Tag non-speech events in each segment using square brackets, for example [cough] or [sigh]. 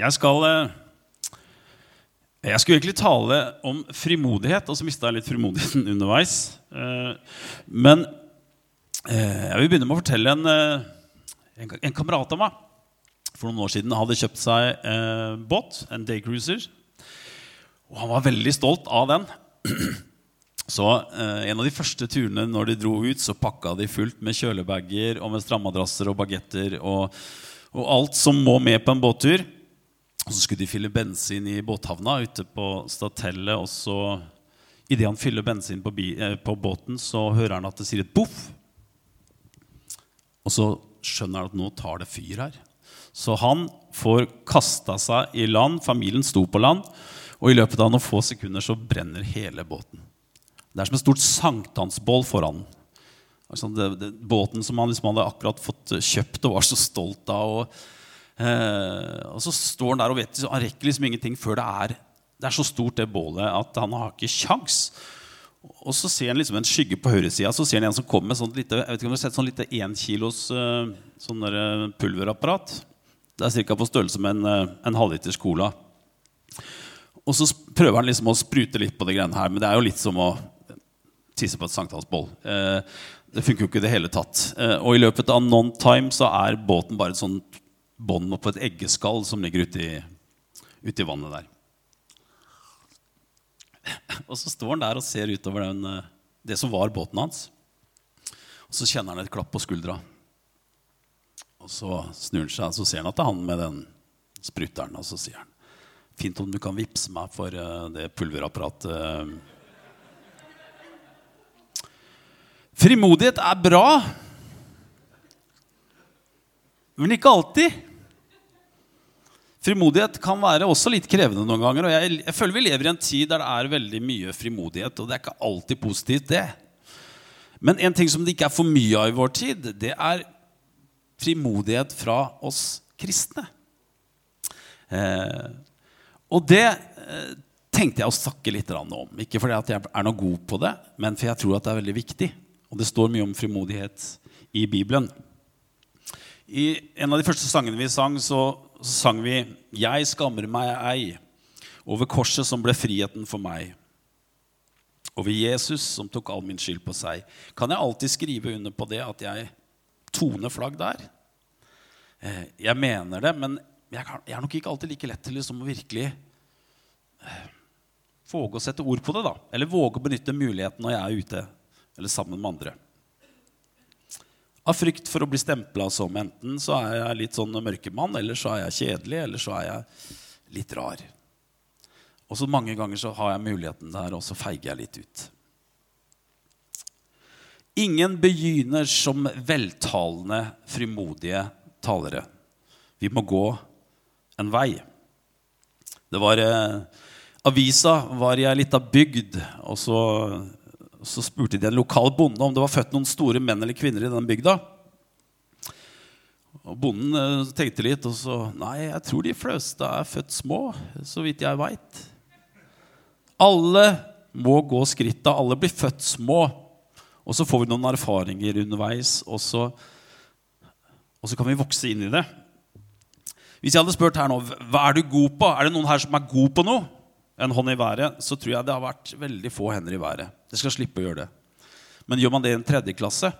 Jeg skal eh, Jeg skulle egentlig tale om frimodighet, og så mista jeg litt frimodigheten [laughs] underveis. Eh, Men eh, jeg vil begynne med å fortelle en, en, en kamerat av meg for noen år siden hadde kjøpt seg båt, en daycruiser. Og han var veldig stolt av den. [clears throat] Så eh, En av de første turene når de dro ut, så pakka de fullt med kjølebager og med strammadrasser og bagetter og, og alt som må med på en båttur. Og så skulle de fylle bensin i båthavna ute på Statellet. Og så, idet han fyller bensin på, bi, eh, på båten, så hører han at det sier et boff. Og så skjønner han at nå tar det fyr her. Så han får kasta seg i land. Familien sto på land. Og i løpet av noen få sekunder så brenner hele båten. Det er som et stort sankthansbål foran den. Altså båten som han liksom hadde akkurat fått kjøpt og var så stolt av. Og, og så står han der og vet Han rekker liksom ingenting før det er Det er så stort, det bålet, at han har ikke kjangs. Og så ser han liksom en skygge på høyresida. Så ser han en som kommer med sånn lite jeg vet ikke om du har sett sånn lite énkilos sånn eh, pulverapparat. Det er ca. på størrelse med en, eh, en halvliters cola. Og så prøver han liksom å sprute litt på det greiene her, men det er jo litt som å tisse på et sankthansboll. Eh, det funker jo ikke i det hele tatt. Eh, og i løpet av non time så er båten bare et sånt bånd på et eggeskall som ligger uti, i, vannet der. Og så står han der og ser utover den, eh, det som var båten hans. Og så kjenner han et klapp på skuldra. Og så snur han seg, og så ser han at det er han med den spruteren. Og så sier han Fint om du kan vippse meg for eh, det pulverapparatet. Frimodighet er bra, men ikke alltid. Frimodighet kan være også litt krevende noen ganger. Og jeg, jeg føler vi lever i en tid der det er veldig mye frimodighet, og det er ikke alltid positivt, det. Men en ting som det ikke er for mye av i vår tid, det er frimodighet fra oss kristne. Eh, og det eh, tenkte jeg å snakke litt om. Ikke fordi jeg er noe god på det, men fordi jeg tror at det er veldig viktig. Og det står mye om frimodighet i Bibelen. I en av de første sangene vi sang, så, så sang vi 'Jeg skammer meg ei' over korset som ble friheten for meg. Over Jesus som tok all min skyld på seg. Kan jeg alltid skrive under på det at jeg toner flagg der? Eh, Jeg mener det, men jeg, er nok ikke alltid like lett til liksom å virkelig eh, våge å sette ord på det. da. Eller våge å benytte muligheten når jeg er ute eller sammen med andre. Av frykt for å bli stempla som enten så er jeg litt sånn mørkemann, eller så er jeg kjedelig, eller så er jeg litt rar. Og så mange ganger så har jeg muligheten der, og så feiger jeg litt ut. Ingen begynner som veltalende, frimodige talere. Vi må gå en vei. Det var eh, Avisa var i ei lita bygd, og så, så spurte de en lokal bonde om det var født noen store menn eller kvinner i den bygda. Og Bonden eh, tenkte litt, og så Nei, jeg tror de fleste er født små, så vidt jeg veit. Alle må gå skrittet. Alle blir født små. Og så får vi noen erfaringer underveis, og så, og så kan vi vokse inn i det. Hvis jeg hadde spurt her nå, hva er du god på? Er det noen her som er god på noe? En hånd i været, så tror jeg det har vært veldig få hender i været. Det skal slippe å gjøre det. Men gjør man det i en tredje klasse,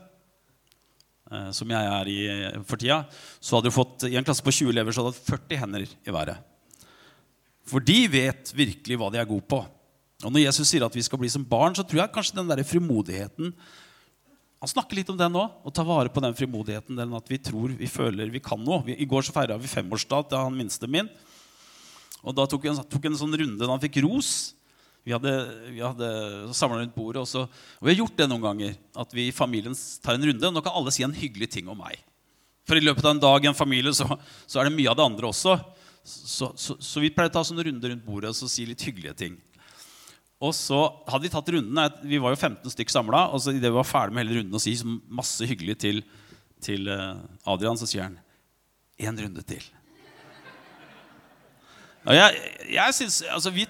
eh, som jeg er i for tida, så hadde du fått i en klasse på 20 elever så hadde du hatt 40 hender i været. For de vet virkelig hva de er gode på. Og når Jesus sier at vi skal bli som barn, så tror jeg kanskje den der frimodigheten Han snakker litt om den òg. og tar vare på den frimodigheten. Den at vi tror, vi føler, vi kan noe. I går så feira vi femårsdag til han minste min. Og da tok vi en, tok en sånn runde da han fikk ros. Vi hadde, vi hadde samla rundt bordet. Og, så, og vi har gjort det noen ganger. At vi i familien tar en runde. og Nå kan alle si en hyggelig ting om meg. For i løpet av en dag i en familie så, så er det mye av det andre også. Så, så, så vi pleier å ta sånne runder rundt bordet og si litt hyggelige ting. Og så hadde Vi tatt rundene, vi var jo 15 stykk samla. Og så idet vi var ferdig med hele runden og sier masse hyggelig til, til eh, Adrian, så sier han én runde til. Jeg, jeg synes, altså vi,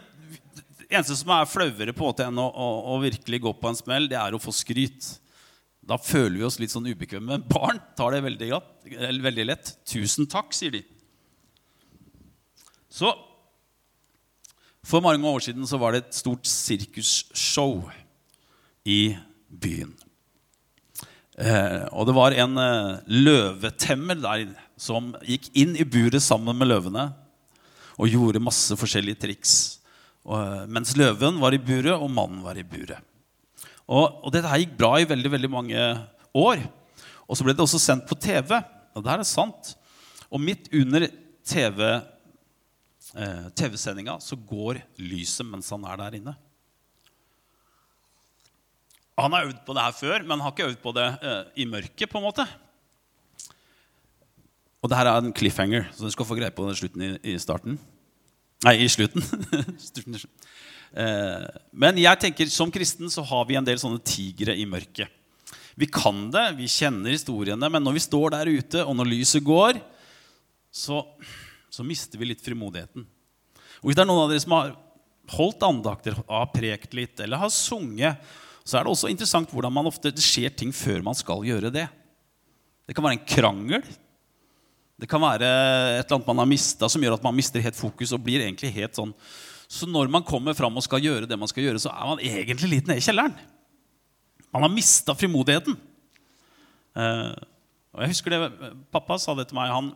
Det eneste som er flauere på en enn å, å, å virkelig gå på en smell, det er å få skryt. Da føler vi oss litt sånn ubekvemme. Barn tar det veldig, veldig lett. 'Tusen takk', sier de. Så For mange år siden så var det et stort sirkusshow i byen. Eh, og det var en eh, løvetemmer der som gikk inn i buret sammen med løvene og gjorde masse forskjellige triks. Og, eh, mens løven var i buret, og mannen var i buret. Og, og dette her gikk bra i veldig, veldig mange år. Og så ble det også sendt på TV. Og det her er sant. Og midt under TV, eh, TV-sendinga så går lyset mens han er der inne. Han har øvd på det her før, men han har ikke øvd på det eh, i mørket. på en måte. Og det her er en cliffhanger, så du skal få greie på den slutten i, i starten. Nei, i slutten. [laughs] eh, men jeg tenker som kristen så har vi en del sånne tigre i mørket. Vi kan det, vi kjenner historiene, men når vi står der ute, og når lyset går, så, så mister vi litt frimodigheten. Og Hvis det er noen av dere som har holdt andakter, har prekt litt eller har sunget, så er det også interessant hvordan man ofte, det skjer ting før man skal gjøre det. Det kan være en krangel. Det kan være et eller annet man har mista, som gjør at man mister helt fokus. og blir egentlig helt sånn. Så når man kommer fram og skal gjøre det man skal gjøre, så er man egentlig litt nede i kjelleren. Man har mista frimodigheten. Uh, og jeg husker det, Pappa sa det til meg. Han,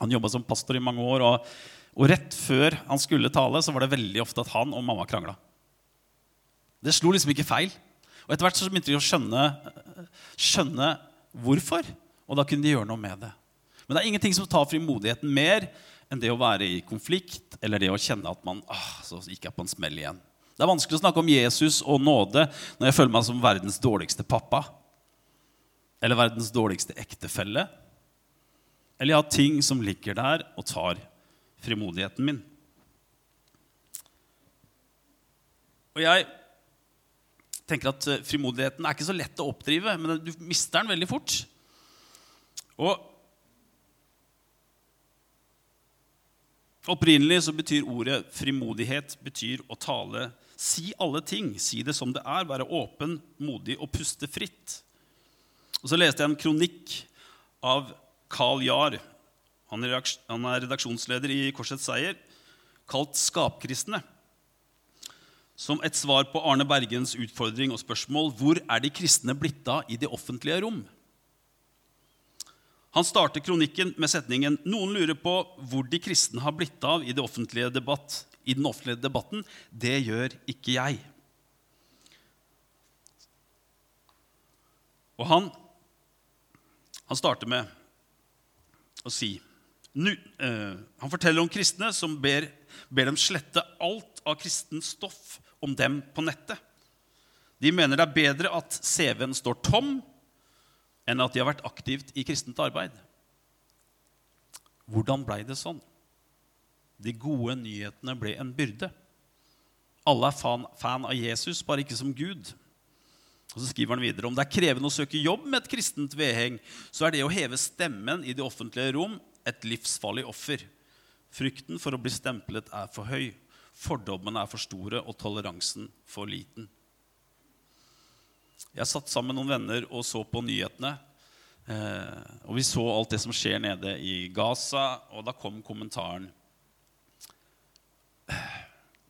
han jobba som pastor i mange år. Og, og, rett før han skulle tale, så var det veldig ofte at han og mamma krangla. Det slo liksom ikke feil. Og etter hvert så begynte de å skjønne, skjønne hvorfor. Og da kunne de gjøre noe med det. Men det er ingenting som tar frimodigheten mer enn det å være i konflikt eller det å kjenne at man ah, så gikk jeg på en smell igjen. Det er vanskelig å snakke om Jesus og nåde når jeg føler meg som verdens dårligste pappa. Eller verdens dårligste ektefelle. Eller jeg har ting som ligger der og tar frimodigheten min. Og jeg tenker at eh, Frimodigheten er ikke så lett å oppdrive, men du mister den veldig fort. Og Opprinnelig så betyr ordet frimodighet betyr å tale, si alle ting, si det som det er, være åpen, modig og puste fritt. Og Så leste jeg en kronikk av Carl Jahr. Han er redaksjonsleder i Korsets Seier, kalt 'Skapkristne' som et svar på Arne Bergens utfordring og spørsmål hvor er de kristne blitt av i det offentlige rom? Han starter kronikken med setningen noen lurer på hvor de kristne har blitt av i, debatt, i den offentlige debatten. Det gjør ikke jeg. Og han, han starter med å si nu, eh, Han forteller om kristne som ber, ber dem slette alt av kristent stoff om dem på nettet. De mener det er bedre at CV-en står tom, enn at de har vært aktivt i kristent arbeid. Hvordan blei det sånn? De gode nyhetene ble en byrde. Alle er fan, fan, av Jesus, bare ikke som Gud. Og så skriver han videre om det er krevende å søke jobb med et kristent vedheng, så er det å heve stemmen i det offentlige rom et livsfarlig offer. Frykten for å bli stemplet er for høy. Fordommene er for store og toleransen for liten. Jeg satt sammen med noen venner og så på nyhetene. Eh, og vi så alt det som skjer nede i Gaza, og da kom kommentaren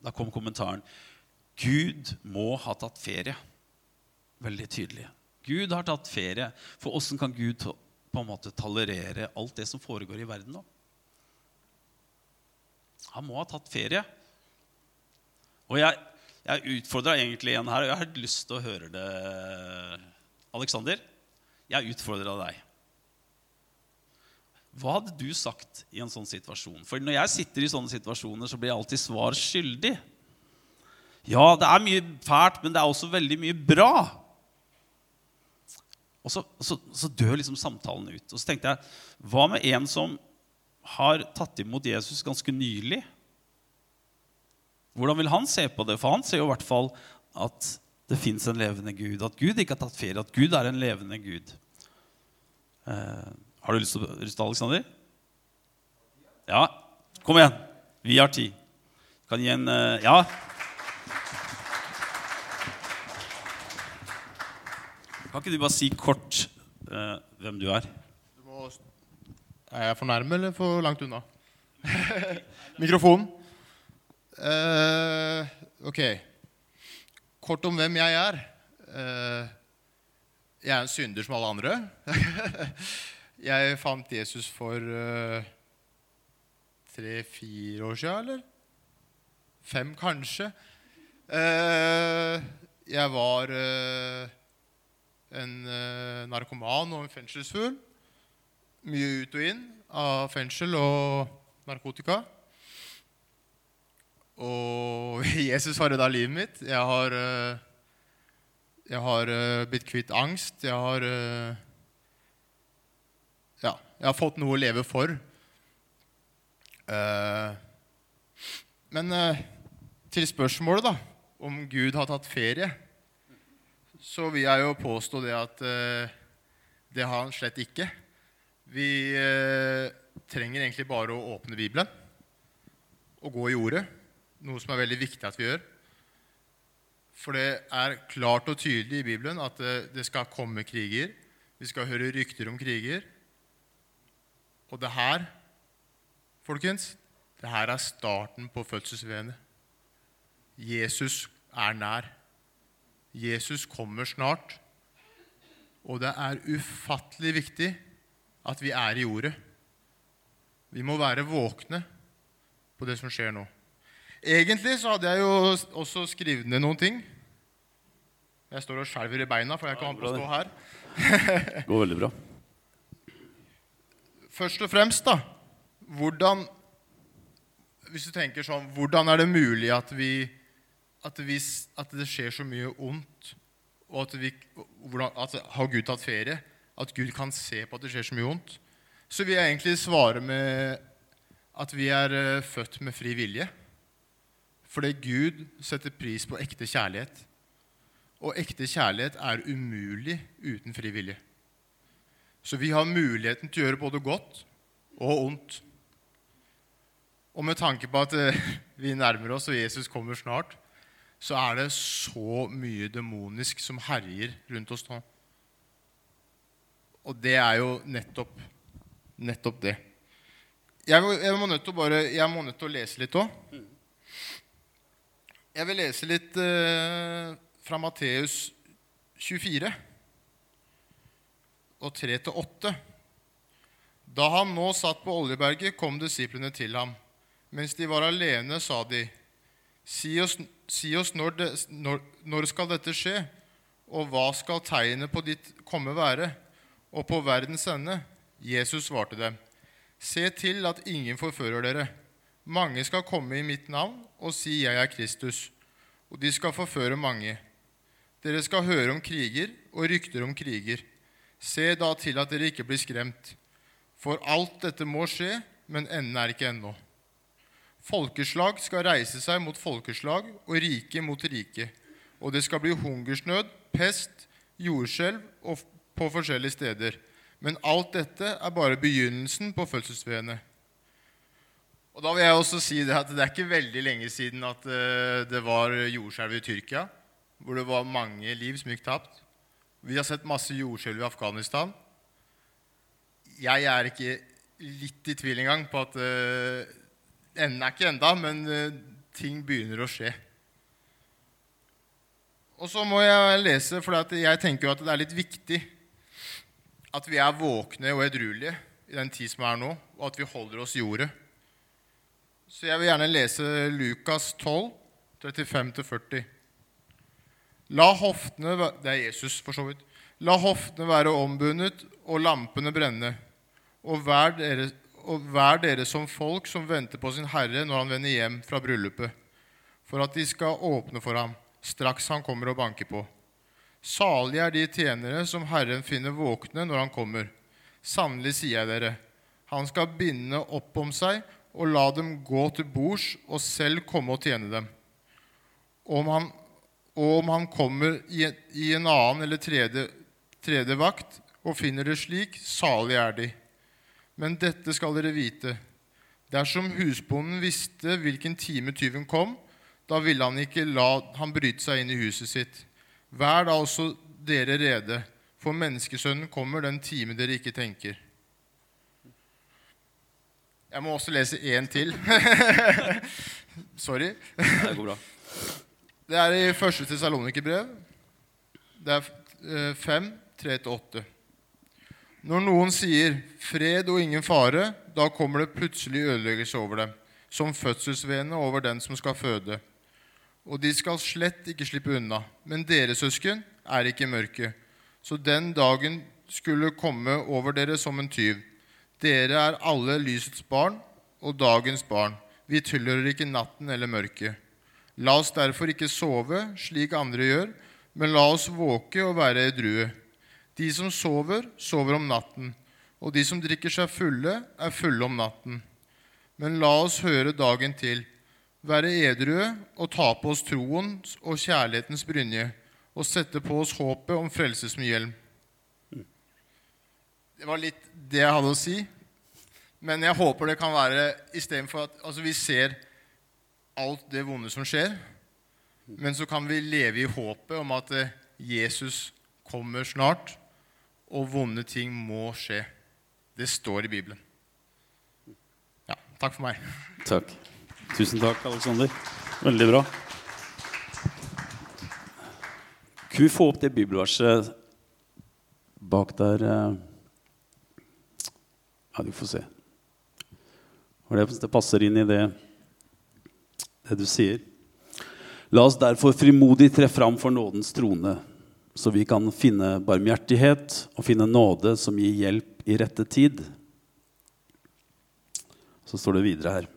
Da kom kommentaren Gud må ha tatt ferie. Veldig tydelig. Gud har tatt ferie. For åssen kan Gud på en måte tolerere alt det som foregår i verden nå? Han må ha tatt ferie. Og jeg, jeg utfordra egentlig en her, og jeg har lyst til å høre det. Aleksander, jeg utfordra deg. Hva hadde du sagt i en sånn situasjon? For når jeg sitter i sånne situasjoner, så blir jeg alltid svar skyldig. Ja, det er mye fælt, men det er også veldig mye bra. Og så, så, så dør liksom samtalen ut. Og så tenkte jeg, hva med en som har tatt imot Jesus ganske nylig? Hvordan vil han se på det? For han ser jo i hvert fall at det fins en levende Gud. At Gud ikke har tatt ferie. At Gud er en levende Gud. Eh, har du lyst til å ryste, Aleksander? Ja. Kom igjen. Vi har tid. Kan gi en eh, Ja. Kan ikke du bare si kort eh, hvem du er? Du må, er jeg for nærme eller for langt unna? [laughs] Mikrofon. Eh, ok. Kort om hvem jeg er. Uh, jeg er en synder som alle andre. [laughs] jeg fant Jesus for eh, tre-fire år siden, eller? Fem, kanskje. Jeg var en narkoman og en fengselsfugl. Mye ut og inn av fengsel og narkotika. Og [laughs] Jesus har redda livet mitt. Jeg har, eh, jeg har eh, blitt kvitt angst. Jeg har eh, Ja, jeg har fått noe å leve for. Men til spørsmålet, da, om Gud har tatt ferie, så vil jeg jo påstå det at det har han slett ikke. Vi trenger egentlig bare å åpne Bibelen og gå i ordet, noe som er veldig viktig at vi gjør. For det er klart og tydelig i Bibelen at det skal komme kriger. Vi skal høre rykter om kriger. Og det her, folkens, det her er starten på fødselsvenet. Jesus er nær. Jesus kommer snart. Og det er ufattelig viktig at vi er i ordet. Vi må være våkne på det som skjer nå. Egentlig så hadde jeg jo også skrevet ned noen ting. Jeg står og skjelver i beina, for jeg kan ikke stå her. Det går veldig bra. [laughs] Først og fremst, da Hvordan Hvis du tenker sånn Hvordan er det mulig at vi At, vi, at det skjer så mye ondt, og at, vi, hvordan, at Har Gud tatt ferie? At Gud kan se på at det skjer så mye ondt? Så vil jeg egentlig svare med at vi er eh, født med fri vilje. Fordi Gud setter pris på ekte kjærlighet. Og ekte kjærlighet er umulig uten fri vilje. Så vi har muligheten til å gjøre både godt og ondt. Og med tanke på at eh, vi nærmer oss og Jesus kommer snart, så er det så mye demonisk som herjer rundt oss nå. Og det er jo nettopp, nettopp det. Jeg, må- jeg, må nødt til å lese litt òg. Jeg vil lese litt eh, fra Matteus 24 og 3-8. Da han nå satt på Oljeberget, kom disiplene til ham. Mens de var alene, sa de, si oss, si oss når, det, når, når skal dette skje, og hva skal tegnet på ditt komme være, og på verdens ende? Jesus svarte dem, se til at ingen forfører dere. Mange skal komme i mitt navn og si jeg er Kristus, og de skal forføre mange. Dere skal høre om kriger og rykter om kriger. Se da til at dere ikke blir skremt. For alt dette må skje, men enden er ikke ennå. Folkeslag skal reise seg mot folkeslag og rike mot rike. Og det skal bli hungersnød, pest, jordskjelv på forskjellige steder. Men alt dette er bare begynnelsen på fødselsveene. Og da vil jeg også si det at det er ikke veldig lenge siden at eh, det var jordskjelv i Tyrkia, hvor det var mange liv som gikk tapt. Vi har sett masse jordskjelv i Afghanistan. Jeg er ikke litt i tvil engang på at uh, enden er ikke enda, men eh, ting begynner å skje. Og så må jeg lese, for jeg tenker jo at det er litt viktig at vi er våkne og edruelige i den tid som er nå, og at vi holder oss i ordet. Så jeg vil gjerne lese Lukas 12, 35-40. La hoftene Det er Jesus, for så vidt. La hoftene være ombundet og lampene brenne. Og vær, dere, og vær dere som folk som venter på sin Herre når han vender hjem fra bryllupet, for at de skal åpne for ham straks han kommer og banker på. Salige er de tjenere som Herren finner våkne når han kommer. Sannelig sier jeg dere, han skal binde opp om seg og la dem gå til bords og selv komme og tjene dem. Om han, og om han kommer i en annen eller tredje, tredje vakt og finner det slik, salig er de. Men dette skal dere vite. Dersom husbonden visste hvilken time tyven kom, da ville han ikke la han bryte seg inn i huset sitt. Vær da også dere rede, for menneskesønnen kommer den time dere ikke tenker. Jeg må også lese én til. [laughs] Sorry. Det går bra. Det er i første Tessalonikerbrev. Det er eh, 5, 3-8. Når noen sier 'fred og ingen fare', da kommer det plutselig ødeleggelse over dem, som fødselsvene over den som skal føde. Og de skal slett ikke slippe unna. Men dere, søsken, er ikke i mørket, så den dagen skulle komme over dere som en tyv. Dere er alle lysets barn og dagens barn. Vi tilhører ikke natten eller mørket. La oss derfor ikke sove slik andre gjør, men la oss våke og være edrue. De som sover, sover om natten, og de som drikker seg fulle, er fulle om natten. Men la oss høre dagen til, være edrue og ta på oss troens og kjærlighetens brynje, og sette på oss håpet om frelse som hjelm. Det var litt det jeg hadde å si. Men jeg håper det kan være istedenfor at altså vi ser alt det vonde som skjer, men så kan vi leve i håpet om at eh, Jesus kommer snart, og vonde ting må skje. Det står i Bibelen. Ja, takk for meg. Takk. Tusen takk, Aleksander. Veldig bra. Kan vi få opp det bibelverset bak der? Ja, du får se. Det, det passer inn i det, det du sier. La oss derfor frimodig tre fram for nådens trone, så vi kan finne barmhjertighet og finne nåde som gir hjelp i rette tid. Så står det videre her.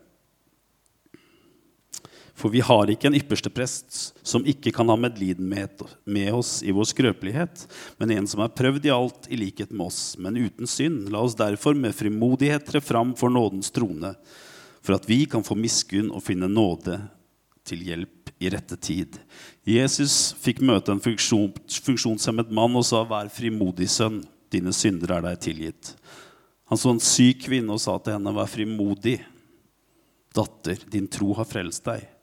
For vi har ikke en ypperste prest som ikke kan ha medlidenhet med oss i vår skrøpelighet, men en som er prøvd i alt i likhet med oss, men uten synd. La oss derfor med frimodighet tre fram for nådens trone, for at vi kan få miskunn og finne nåde til hjelp i rette tid. Jesus fikk møte en funksjon, funksjonshemmet mann og sa, 'Vær frimodig, sønn. Dine synder er deg tilgitt.' Han så en syk kvinne og sa til henne, 'Vær frimodig, datter. Din tro har frelst deg.'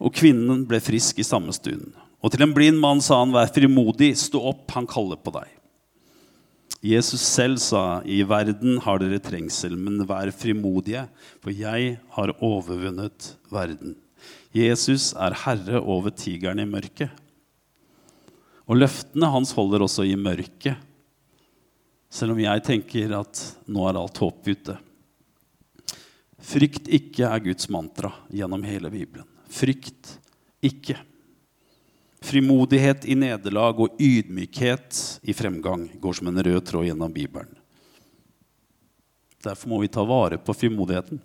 Og kvinnen ble frisk i samme stund. Og til en blind mann sa han, 'Vær frimodig, stå opp, han kaller på deg.' Jesus selv sa, 'I verden har dere trengsel, men vær frimodige, for jeg har overvunnet verden.' Jesus er herre over tigeren i mørket. Og løftene hans holder også i mørket, selv om jeg tenker at nå er alt håp ute. Frykt ikke er Guds mantra gjennom hele Bibelen. Frykt ikke. Frimodighet i nederlag og ydmykhet i fremgang går som en rød tråd gjennom Bibelen. Derfor må vi ta vare på frimodigheten.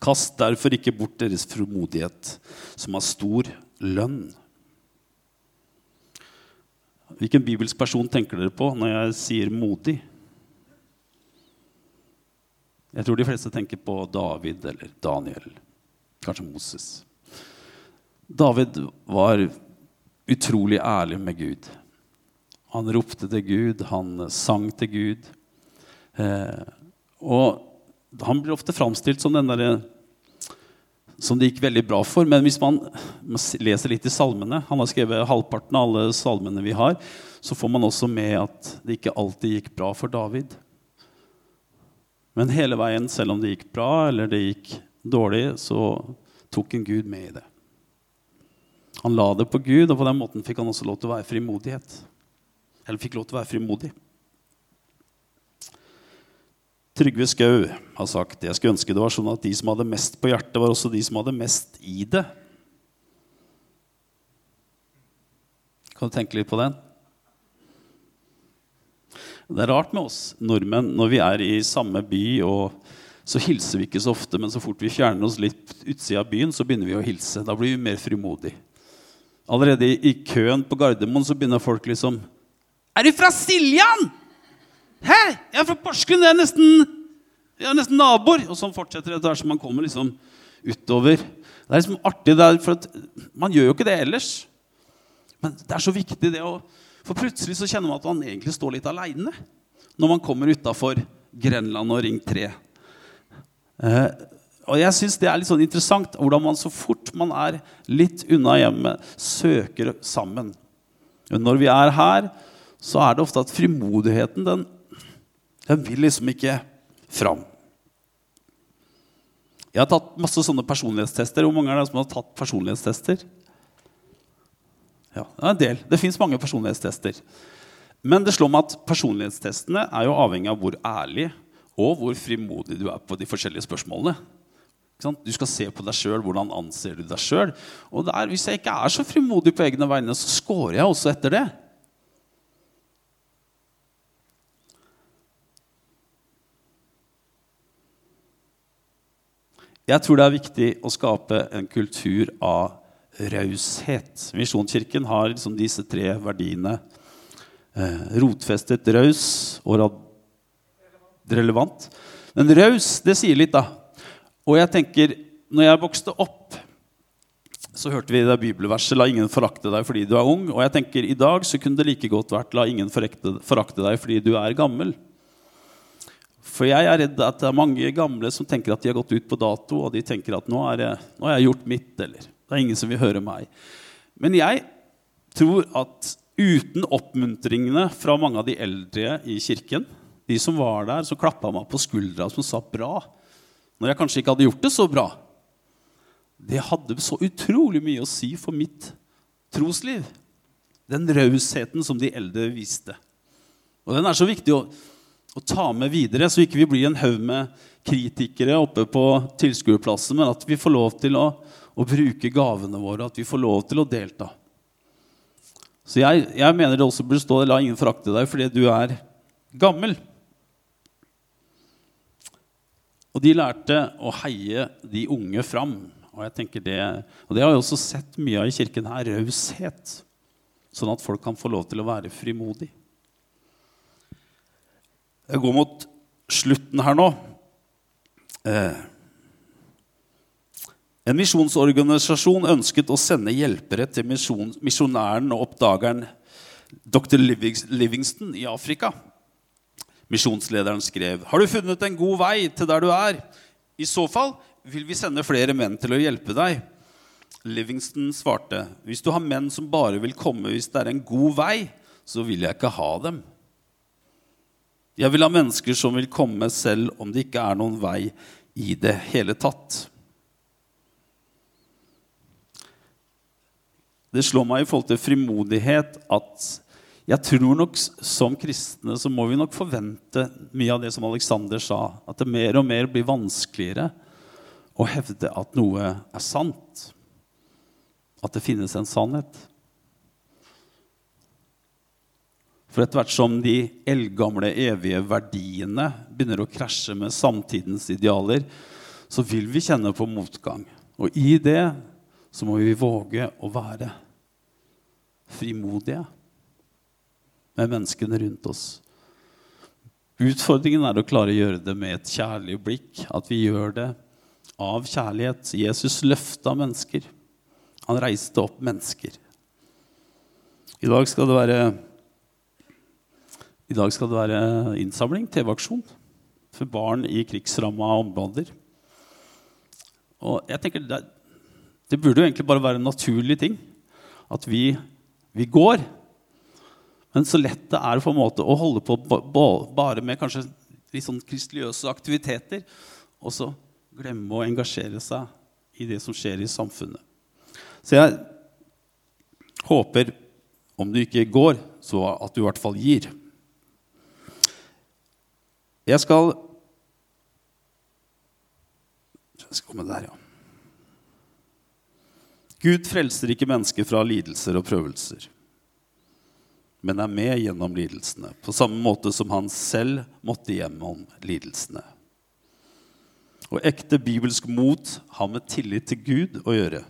Kast derfor ikke bort deres frimodighet, som har stor lønn. Hvilken bibelsk person tenker dere på når jeg sier modig? Jeg tror de fleste tenker på David eller Daniel. Kanskje Moses. David var utrolig ærlig med Gud. Han ropte til Gud, han sang til Gud. Eh, og han blir ofte framstilt som den derre som det gikk veldig bra for. Men hvis man, leser litt i salmene Han har skrevet halvparten av alle salmene vi har. Så får man også med at det ikke alltid gikk bra for David. Men hele veien, selv om det gikk bra eller det gikk dårlig, så tok en Gud med i det. Han la det på Gud, og på den måten fikk han også lov til å være frimodighet. Eller fikk lov til å være frimodig. Trygve Skau har sagt jeg skulle ønske det var sånn at de som hadde mest på hjertet, var også de som hadde mest i det. Kan du tenke litt på den? Det er rart med oss nordmenn når vi er i samme by, og så hilser vi ikke så ofte, men så fort vi fjerner oss litt utsida av byen, så begynner vi å hilse. Da blir vi mer frimodige. Allerede i, køen på Gardermoen så begynner folk liksom Er du fra Siljan? Hæ? Jeg er fra Porsgrunn. Jeg er nesten, jeg er nesten naboer. Og sånn fortsetter det etter hvert som man kommer liksom utover. Det er liksom artig, for man gjør jo ikke det ellers. Men det er så viktig det å For plutselig så kjenner man at man egentlig står litt aleine når man kommer utafor Grenland og Ring 3. Eh, og jeg syns det er litt sånn interessant hvordan man så fort man er litt unna hjemmet, søker sammen. Men når vi er her, så er det ofte at frimodigheten den, den vil liksom ikke fram. Jeg har tatt masse sånne personlighetstester. Hvor mange er det som har tatt personlighetstester? Ja, det er en del. Det fins mange personlighetstester. Men det slår meg at personlighetstestene er jo avhengig av hvor ærlig og hvor frimodig du er på de forskjellige spørsmålene. Du skal se på deg sjøl. Hvordan anser du deg sjøl? Og hvis jeg ikke er så frimodig på egne vegne, så scorer jeg også etter det. Jeg tror det er viktig å skape en kultur av raushet. Misjonskirken har liksom disse tre verdiene. Eh, rotfestet, raus og relevant. Men raus, det sier litt, da. Og jeg tenker, når jeg vokste opp, så hørte vi det bibelverset 'La ingen forakte deg fordi du er ung'. Og jeg tenker, i dag så kunne det like godt vært 'La ingen forakte deg fordi du er gammel'. For jeg er redd at det er mange gamle som tenker at de har gått ut på dato, og de tenker at nå, det, nå har jeg gjort mitt, eller det er ingen som vil høre meg. Men jeg tror at uten oppmuntringene fra mange av de eldre i kirken, de som var der, som klappa meg på skuldra, som sa 'bra', når jeg kanskje ikke hadde gjort det så bra, det hadde så utrolig mye å si for mitt trosliv. Den rausheten som de eldre viste. Og den er så viktig å å ta med videre, så ikke vi blir en haug med kritikere oppe på tilskuerplassen, men at vi får lov til å, å, bruke gavene våre, at vi får lov til å delta. Så jeg, jeg mener det også burde stå 'la ingen forakte deg fordi du er gammel'. Og de lærte å heie de unge fram. Og, jeg tenker det, og det har jeg også sett mye av i kirken her. Raushet. Sånn at folk kan få lov til å være frimodig. Jeg går mot slutten her nå. Eh. En misjonsorganisasjon ønsket å sende hjelpere til misjonæren og oppdageren dr. Livingston i Afrika. Misjonslederen skrev, 'Har du funnet en god vei til der du er?' 'I så fall vil vi sende flere menn til å hjelpe deg.' Livingston svarte, 'Hvis du har menn som bare vil komme hvis det er en god vei, så vil jeg ikke ha dem.' Jeg vil ha mennesker som vil komme selv om det ikke er noen vei i det hele tatt. Det slår meg i forhold til frimodighet at jeg tror nok som kristne så må vi nok forvente mye av det som Alexander sa, at det mer og mer blir vanskeligere å hevde at noe er sant. At det finnes en sannhet. For etter hvert som de eldgamle, evige verdiene begynner å krasje med samtidens idealer, så vil vi kjenne på motgang. Og i det så må vi våge å være frimodige med menneskene rundt oss. Utfordringen er å klare å gjøre det med et kjærlig blikk. At vi gjør det av kjærlighet. Jesus løfta mennesker. Han reiste opp mennesker. I dag skal det være skal det være innsamling, TV-aksjon, for barn i krigsramma områder. Og jeg tenker det, det, burde jo egentlig bare være en naturlig ting at vi, vi går. Men så lett det er på en måte å holde på bare med kanskje litt sånn kristeligøse aktiviteter, og så glemme å engasjere seg i det som skjer i samfunnet. Så jeg håper, om du ikke går, så at du i hvert fall gir. Jeg skal Jeg skal komme der, ja. Gud frelser ikke mennesker fra lidelser og prøvelser, men er med gjennom lidelsene, på samme måte som han selv måtte gjennom lidelsene. Og ekte bibelsk mot har med tillit til Gud å gjøre.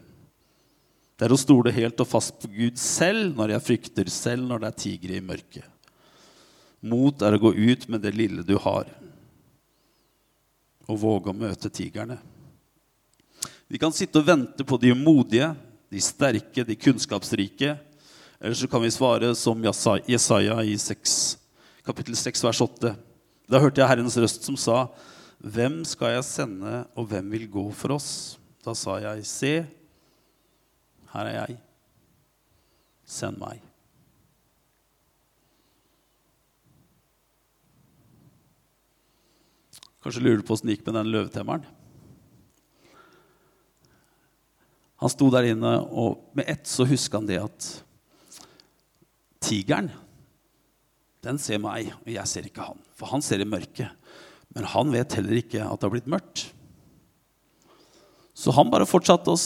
Det er å stole helt og fast på Gud selv når jeg frykter, selv når det er tigre i mørket. Mot er å gå ut med det lille du har, og våge å møte tigerne. Vi kan sitte og vente på de modige, de sterke, de kunnskapsrike. Eller så kan vi svare som Jesaja i 6, kapittel 6, vers 8. Da hørte jeg Herrens røst som sa, 'Hvem skal jeg sende, og hvem vil gå for oss?' Da sa jeg, 'Se, her er jeg. Send meg.' Kanskje lurer du på åssen det gikk med den løvetemmeren? Han sto der inne, og med ett så huska han det at tigeren, den ser meg, og jeg ser ikke han. For han ser i mørket. Men han vet heller ikke at det har blitt mørkt. Så han bare fortsatte å,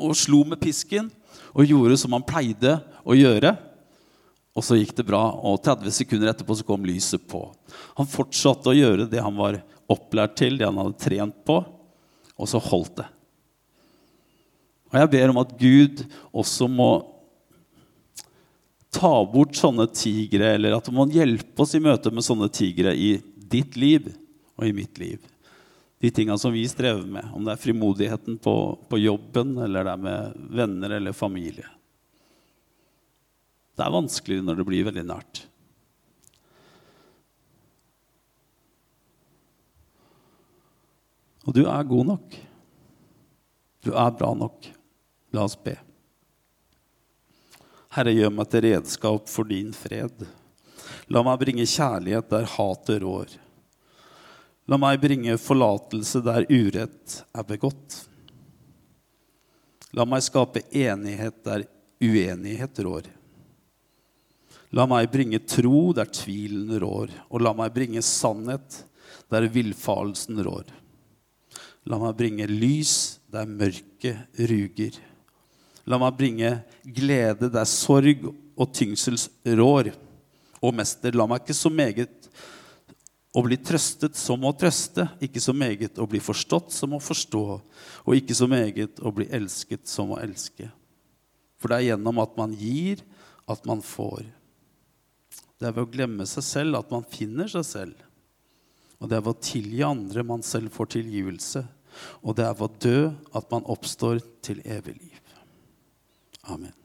og slo med pisken og gjorde som han pleide å gjøre. Og så gikk det bra, og 30 sekunder etterpå så kom lyset på. Han fortsatte å gjøre det han var opplært til, det han hadde trent på, og så holdt det. Og jeg ber om at Gud også må ta bort sånne tigre, eller at man må hjelpe oss i møte med sånne tigre i ditt liv og i mitt liv. De tinga som vi strever med, om det er frimodigheten på, på jobben, eller det er med venner eller familie. Det er vanskelig når det blir veldig nært. Og du er god nok. Du er bra nok. La oss be. Herre, gjør meg til redskap for din fred. La meg bringe kjærlighet der hatet rår. La meg bringe forlatelse der urett er begått. La meg skape enighet der uenighet rår. La meg bringe tro der tvilen rår, og la meg bringe sannhet der villfarelsen rår. La meg bringe lys der mørket ruger. La meg bringe glede der sorg og tyngsel rår. Og mester, la meg ikke så meget å bli trøstet som å trøste, ikke så meget å bli forstått som å forstå, og ikke så meget å bli elsket som å elske. For det er gjennom at man gir, at man får. Det er ved å glemme seg selv at man finner seg selv. Og det er ved å tilgi andre man selv får tilgivelse. Og det er ved å dø at man oppstår til evig liv. Amen.